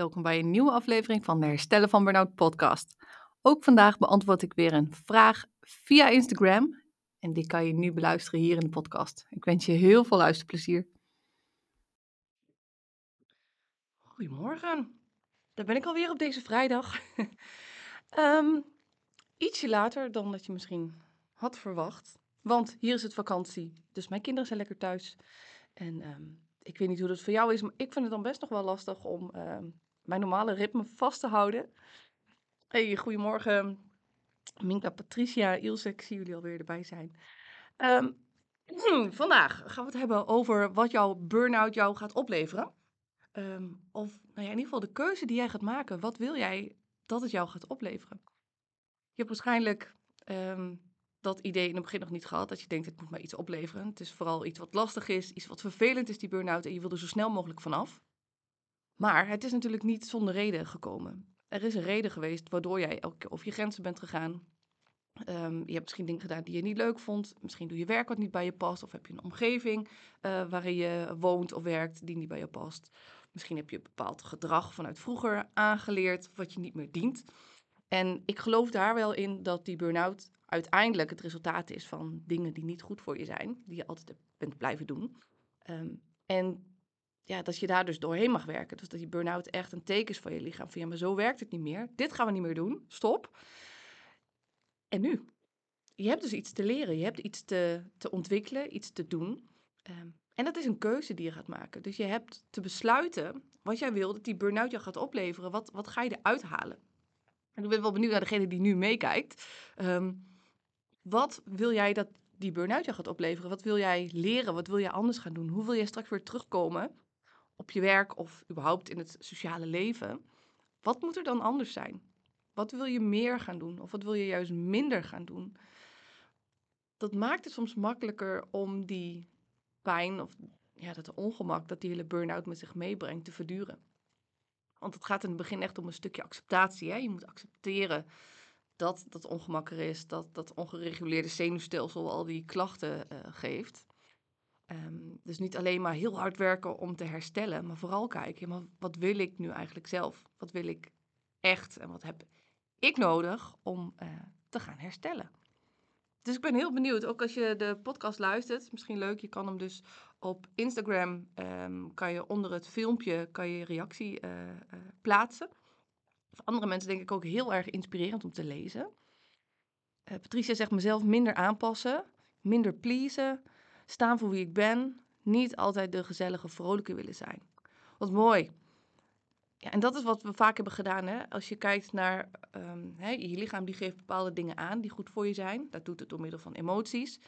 Welkom bij een nieuwe aflevering van de Herstellen van Burnout podcast. Ook vandaag beantwoord ik weer een vraag via Instagram en die kan je nu beluisteren hier in de podcast. Ik wens je heel veel luisterplezier. Goedemorgen, daar ben ik alweer op deze vrijdag. um, ietsje later dan dat je misschien had verwacht, want hier is het vakantie, dus mijn kinderen zijn lekker thuis. En um, ik weet niet hoe dat voor jou is, maar ik vind het dan best nog wel lastig om uh, mijn normale ritme vast te houden. Hey, goedemorgen. Minka, Patricia, Ilse, ik zie jullie alweer erbij zijn. Um, vandaag gaan we het hebben over wat jouw burn-out jou gaat opleveren. Um, of nou ja, in ieder geval de keuze die jij gaat maken. Wat wil jij dat het jou gaat opleveren? Je hebt waarschijnlijk um, dat idee in het begin nog niet gehad. Dat je denkt, het moet maar iets opleveren. Het is vooral iets wat lastig is, iets wat vervelend is, die burn-out. En je wil er zo snel mogelijk vanaf. Maar het is natuurlijk niet zonder reden gekomen. Er is een reden geweest waardoor jij elke keer over je grenzen bent gegaan. Um, je hebt misschien dingen gedaan die je niet leuk vond. Misschien doe je werk wat niet bij je past. Of heb je een omgeving uh, waarin je woont of werkt die niet bij je past. Misschien heb je een bepaald gedrag vanuit vroeger aangeleerd wat je niet meer dient. En ik geloof daar wel in dat die burn-out uiteindelijk het resultaat is van dingen die niet goed voor je zijn, die je altijd bent blijven doen. Um, en ja, dat je daar dus doorheen mag werken. Dus dat die burn-out echt een teken is van je lichaam. Van ja, maar zo werkt het niet meer. Dit gaan we niet meer doen. Stop. En nu? Je hebt dus iets te leren. Je hebt iets te, te ontwikkelen, iets te doen. Um, en dat is een keuze die je gaat maken. Dus je hebt te besluiten wat jij wil dat die burn-out jou gaat opleveren. Wat, wat ga je eruit halen? En ik ben wel benieuwd naar degene die nu meekijkt. Um, wat wil jij dat die burn-out jou gaat opleveren? Wat wil jij leren? Wat wil jij anders gaan doen? Hoe wil jij straks weer terugkomen op je werk of überhaupt in het sociale leven? Wat moet er dan anders zijn? Wat wil je meer gaan doen? Of wat wil je juist minder gaan doen? Dat maakt het soms makkelijker om die pijn of ja, dat ongemak dat die hele burn-out met zich meebrengt te verduren. Want het gaat in het begin echt om een stukje acceptatie. Hè? Je moet accepteren dat dat ongemak er is, dat dat ongereguleerde zenuwstelsel al die klachten uh, geeft. Um, dus niet alleen maar heel hard werken om te herstellen, maar vooral kijken, wat wil ik nu eigenlijk zelf? Wat wil ik echt en wat heb ik nodig om uh, te gaan herstellen? Dus ik ben heel benieuwd, ook als je de podcast luistert, misschien leuk, je kan hem dus op Instagram, um, kan je onder het filmpje, kan je reactie uh, plaatsen. Voor andere mensen denk ik ook heel erg inspirerend om te lezen. Patricia zegt mezelf minder aanpassen, minder pleasen, staan voor wie ik ben, niet altijd de gezellige, vrolijke willen zijn. Wat mooi. Ja, en dat is wat we vaak hebben gedaan. Hè? Als je kijkt naar um, hè, je lichaam, die geeft bepaalde dingen aan die goed voor je zijn. Dat doet het door middel van emoties.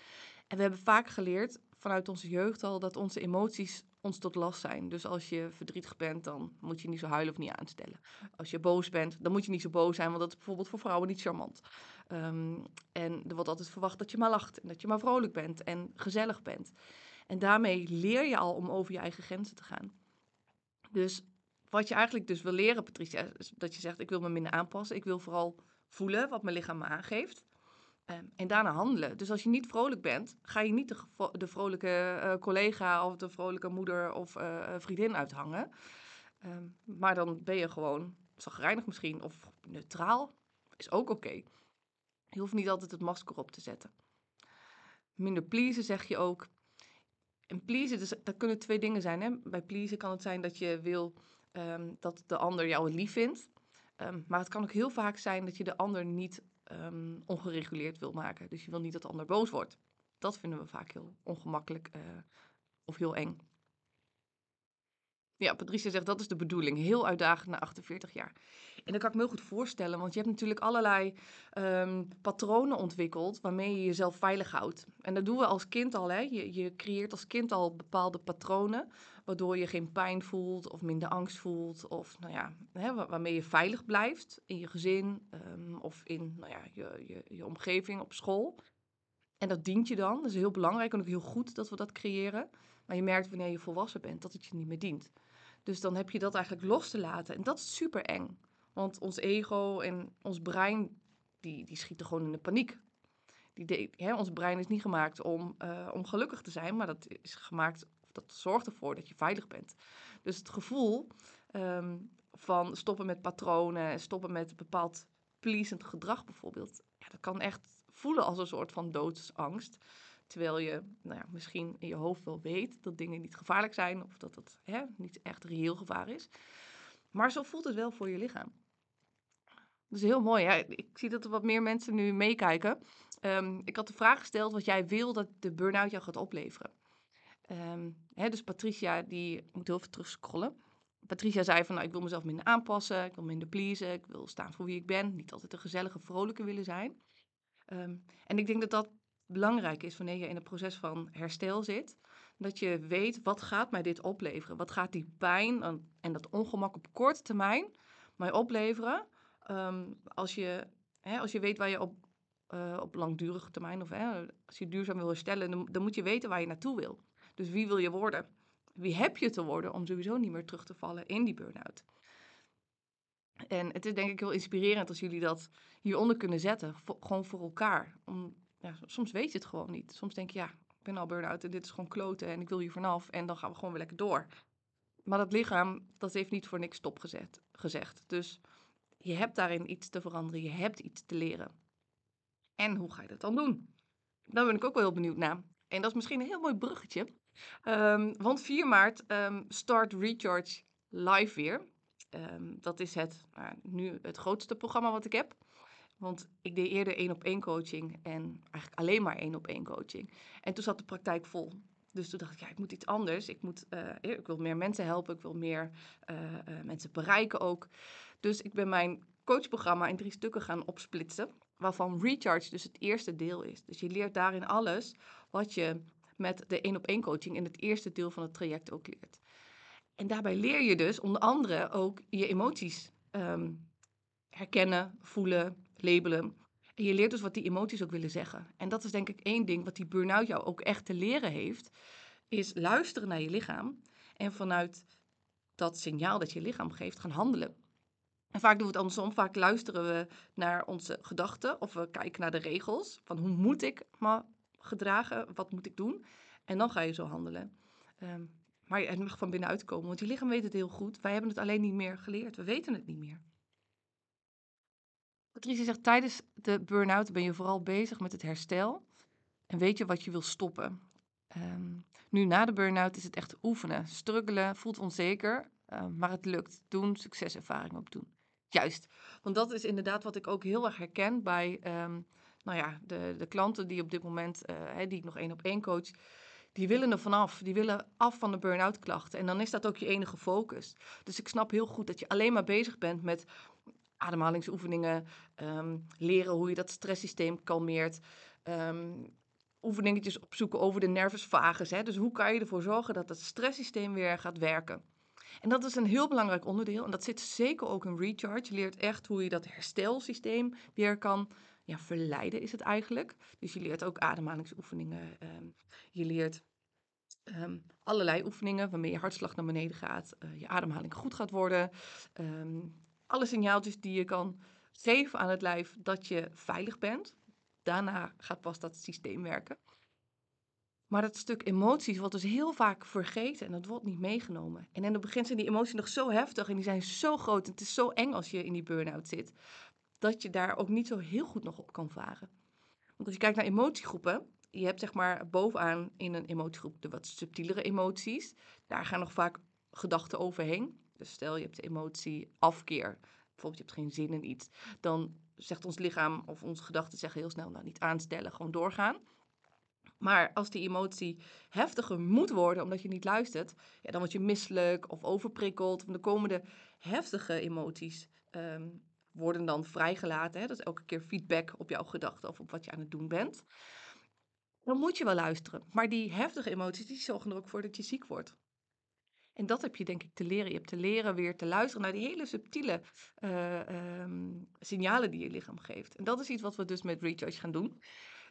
En we hebben vaak geleerd vanuit onze jeugd al dat onze emoties ons tot last zijn. Dus als je verdrietig bent, dan moet je niet zo huilen of niet aanstellen. Als je boos bent, dan moet je niet zo boos zijn, want dat is bijvoorbeeld voor vrouwen niet charmant. Um, en er wordt altijd verwacht dat je maar lacht en dat je maar vrolijk bent en gezellig bent. En daarmee leer je al om over je eigen grenzen te gaan. Dus wat je eigenlijk dus wil leren, Patricia, is dat je zegt: ik wil me minder aanpassen. Ik wil vooral voelen wat mijn lichaam me aangeeft. Um, en daarna handelen. Dus als je niet vrolijk bent, ga je niet de, de vrolijke uh, collega of de vrolijke moeder of uh, vriendin uithangen. Um, maar dan ben je gewoon zagrijnig misschien of neutraal. Is ook oké. Je hoeft niet altijd het masker op te zetten. Minder pleasen zeg je ook. En pleasen, dus, dat kunnen twee dingen zijn. Hè? Bij pleasen kan het zijn dat je wil um, dat de ander jou lief vindt. maar het kan ook heel vaak zijn dat je de ander niet um, ongereguleerd wil maken. Dus je wil niet dat de ander boos wordt. Dat vinden we vaak heel ongemakkelijk uh, of heel eng. Ja, Patricia zegt dat is de bedoeling. Heel uitdagend na 48 jaar. En dat kan ik me heel goed voorstellen, want je hebt natuurlijk allerlei um, patronen ontwikkeld waarmee je jezelf veilig houdt. En dat doen we als kind al. Hè? Je, je creëert als kind al bepaalde patronen, waardoor je geen pijn voelt of minder angst voelt. Of nou ja, hè, waarmee je veilig blijft in je gezin um, of in nou ja, je, je, je omgeving op school. En dat dient je dan. Dat is heel belangrijk en ook heel goed dat we dat creëren. Maar je merkt wanneer je volwassen bent dat het je niet meer dient. Dus dan heb je dat eigenlijk los te laten. En dat is super eng. Want ons ego en ons brein, die, die schieten gewoon in de paniek. Die hè, ons brein is niet gemaakt om, uh, om gelukkig te zijn, maar dat is gemaakt, dat zorgt ervoor dat je veilig bent. Dus het gevoel um, van stoppen met patronen en stoppen met bepaald pleasend gedrag bijvoorbeeld. Ja, dat kan echt voelen als een soort van doodsangst. Terwijl je nou ja, misschien in je hoofd wel weet dat dingen niet gevaarlijk zijn of dat het hè, niet echt reëel gevaar is. Maar zo voelt het wel voor je lichaam. Dat is heel mooi. Ja. Ik zie dat er wat meer mensen nu meekijken. Ehm, ik had de vraag gesteld wat jij wil dat de burn-out jou gaat opleveren. Ehm, hè, dus Patricia, die moet heel even terugscrollen. Patricia zei van, nou, ik wil mezelf minder aanpassen, ik wil minder pleasen, ik wil staan voor wie ik ben, niet altijd een gezellige, vrolijke willen zijn. Ehm, en ik denk dat dat belangrijk is wanneer je in een proces van herstel zit. Dat je weet, wat gaat mij dit opleveren? Wat gaat die pijn en dat ongemak op korte termijn mij opleveren? Ehm, als, je, hè, als je weet waar je op, uh, op langdurige termijn, of hè, als je duurzaam wil herstellen, dan, dan moet je weten waar je naartoe wil. Dus wie wil je worden? Wie heb je te worden om sowieso niet meer terug te vallen in die burn-out? En het is denk ik heel inspirerend als jullie dat hieronder kunnen zetten. gewoon voor elkaar. Om, soms weet je het gewoon niet. Soms denk je, ja, ik ben al burn-out en dit is gewoon kloten en ik wil hier vanaf. En dan gaan we gewoon weer lekker door. Maar dat lichaam, dat heeft niet voor niks stopgezet, gezegd. Dus je hebt daarin iets te veranderen. Je hebt iets te leren. En hoe ga je dat dan doen? Daar ben ik ook wel heel benieuwd naar. En dat is misschien een heel mooi bruggetje. Um, want 4 maart um, start Recharge live weer. Um, dat is het, nou, nu het grootste programma wat ik heb. Want ik deed eerder één op één coaching en eigenlijk alleen maar één op één coaching. En toen zat de praktijk vol. Dus toen dacht ik, ja, ik moet iets anders. Ik, moet, uh, ik wil meer mensen helpen, ik wil meer uh, uh, mensen bereiken ook. Dus ik ben mijn coachprogramma in drie stukken gaan opsplitsen. Waarvan Recharge dus het eerste deel is. Dus je leert daarin alles wat je met de één op één coaching in het eerste deel van het traject ook leert. En daarbij leer je dus onder andere ook je emoties um, herkennen, voelen, labelen. En je leert dus wat die emoties ook willen zeggen. En dat is denk ik één ding wat die burn-out jou ook echt te leren heeft, is luisteren naar je lichaam en vanuit dat signaal dat je lichaam geeft gaan handelen. En vaak doen we het andersom. Vaak luisteren we naar onze gedachten of we kijken naar de regels van hoe moet ik me gedragen, wat moet ik doen? En dan ga je zo handelen. Um, maar het mag van binnenuit komen, want je lichaam weet het heel goed. Wij hebben het alleen niet meer geleerd. We weten het niet meer. Patricia zegt, tijdens de burn-out ben je vooral bezig met het herstel. En weet je wat je wil stoppen. Um, nu, na de burn-out is het echt oefenen. Struggelen, voelt onzeker, uh, maar het lukt. Doen, succeservaring opdoen. Juist, want dat is inderdaad wat ik ook heel erg herken bij um, nou ja, de, de klanten die op dit moment, uh, die ik nog één op één coach die willen er vanaf. Die willen af van de burn-out klachten. En dan is dat ook je enige focus. Dus ik snap heel goed dat je alleen maar bezig bent met ademhalingsoefeningen, um, leren hoe je dat stresssysteem kalmeert. Um, oefeningetjes opzoeken over de nervus vagus. Hè? Dus hoe kan je ervoor zorgen dat het stresssysteem weer gaat werken? En dat is een heel belangrijk onderdeel. En dat zit zeker ook in Recharge. Je leert echt hoe je dat herstelsysteem weer kan verleiden, is het eigenlijk. Dus je leert ook ademhalingsoefeningen. Um, je leert um, allerlei oefeningen waarmee je hartslag naar beneden gaat. Uh, je ademhaling goed gaat worden. Um, alle signaaltjes die je kan geven aan het lijf dat je veilig bent. Daarna gaat pas dat systeem werken. Maar dat stuk emoties wordt dus heel vaak vergeten en dat wordt niet meegenomen. En in het begin zijn die emoties nog zo heftig en die zijn zo groot. En het is zo eng als je in die burn-out zit, dat je daar ook niet zo heel goed nog op kan varen. Want als je kijkt naar emotiegroepen, je hebt zeg maar bovenaan in een emotiegroep de wat subtielere emoties. Daar gaan nog vaak gedachten overheen. Dus stel je hebt de emotie afkeer, bijvoorbeeld je hebt geen zin in iets, dan zegt ons lichaam of onze gedachten zeggen heel snel, nou niet aanstellen, gewoon doorgaan. Maar als die emotie heftiger moet worden omdat je niet luistert, ja, dan word je misselijk of overprikkeld. Of de komende heftige emoties um, worden dan vrijgelaten. Hè? Dat is elke keer feedback op jouw gedachten of op wat je aan het doen bent. Dan moet je wel luisteren. Maar die heftige emoties die zorgen er ook voor dat je ziek wordt. En dat heb je denk ik te leren. Je hebt te leren weer te luisteren naar die hele subtiele uh, um, signalen die je lichaam geeft. En dat is iets wat we dus met Recharge gaan doen.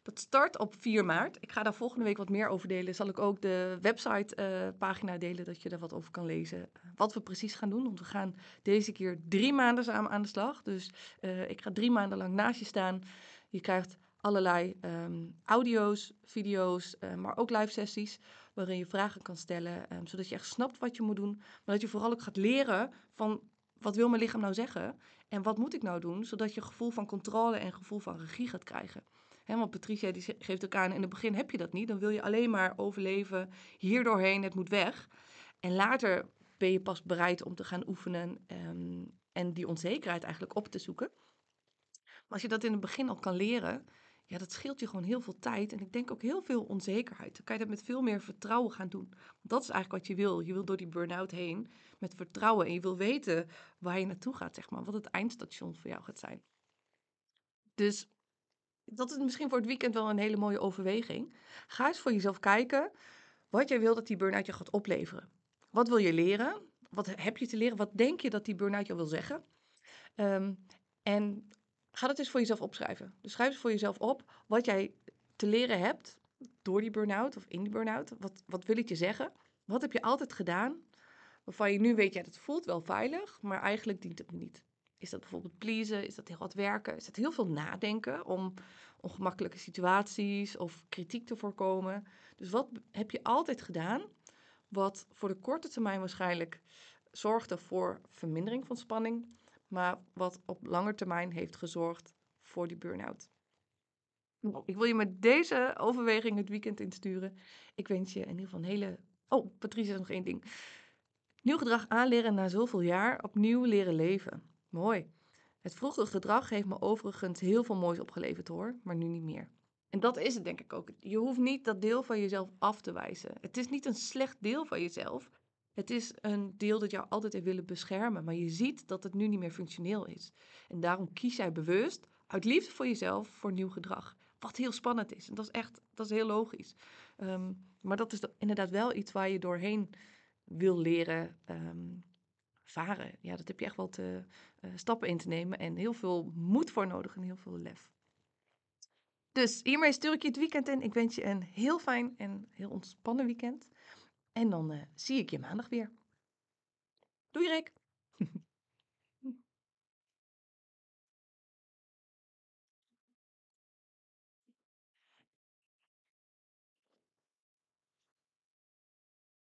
Dat start op 4 maart. Ik ga daar volgende week wat meer over delen. Zal ik ook de website-pagina uh, delen, dat je daar wat over kan lezen. Wat we precies gaan doen. Want we gaan deze keer drie maanden samen aan de slag. Dus uh, ik ga drie maanden lang naast je staan. Je krijgt allerlei um, audio's, video's, maar ook live sessies. Waarin je vragen kan stellen. Um, zodat je echt snapt wat je moet doen. Maar dat je vooral ook gaat leren van wat wil mijn lichaam nou zeggen? En wat moet ik nou doen? Zodat je gevoel van controle en gevoel van regie gaat krijgen. Want Patricia die geeft ook aan, in het begin heb je dat niet. Dan wil je alleen maar overleven, hier doorheen, het moet weg. En later ben je pas bereid om te gaan oefenen ehm, en die onzekerheid eigenlijk op te zoeken. Maar als je dat in het begin al kan leren, ja, dat scheelt je gewoon heel veel tijd. En ik denk ook heel veel onzekerheid. Dan kan je dat met veel meer vertrouwen gaan doen. Dat is eigenlijk wat je wil. Je wil door die burn-out heen met vertrouwen. En je wil weten waar je naartoe gaat, zeg maar. Wat het eindstation voor jou gaat zijn. Dus dat is misschien voor het weekend wel een hele mooie overweging. Ga eens voor jezelf kijken wat jij wil dat die burn-out je gaat opleveren. Wat wil je leren? Wat heb je te leren? Wat denk je dat die burn-out je wil zeggen? Um, en ga dat eens voor jezelf opschrijven. Dus schrijf eens voor jezelf op wat jij te leren hebt door die burn-out of in die burn-out. Wat, wat wil ik je zeggen? Wat heb je altijd gedaan waarvan je nu weet, ja, dat voelt wel veilig, maar eigenlijk dient het me niet. Is dat bijvoorbeeld pleasen? Is dat heel wat werken? Is dat heel veel nadenken om ongemakkelijke situaties of kritiek te voorkomen? Dus wat heb je altijd gedaan wat voor de korte termijn waarschijnlijk zorgde voor vermindering van spanning, maar wat op lange termijn heeft gezorgd voor die burn-out. Nou, ik wil je met deze overweging het weekend insturen. Ik wens je in ieder geval een hele. Oh, Patricia, nog één ding. Nieuw gedrag aanleren na zoveel jaar, opnieuw leren leven. Mooi. Het vroegere gedrag heeft me overigens heel veel moois opgeleverd hoor, maar nu niet meer. En dat is het denk ik ook. Je hoeft niet dat deel van jezelf af te wijzen. Het is niet een slecht deel van jezelf. Het is een deel dat jou altijd heeft willen beschermen, maar je ziet dat het nu niet meer functioneel is. En daarom kies jij bewust, uit liefde voor jezelf, voor nieuw gedrag. Wat heel spannend is. En dat is echt, dat is heel logisch. Ehm, maar dat is inderdaad wel iets waar je doorheen wil leren ehm, varen. Ja, dat heb je echt wel te, uh, stappen in te nemen en heel veel moed voor nodig en heel veel lef. Dus hiermee stuur ik je het weekend in. Ik wens je een heel fijn en heel ontspannen weekend. En dan uh, zie ik je maandag weer. Doei Rick!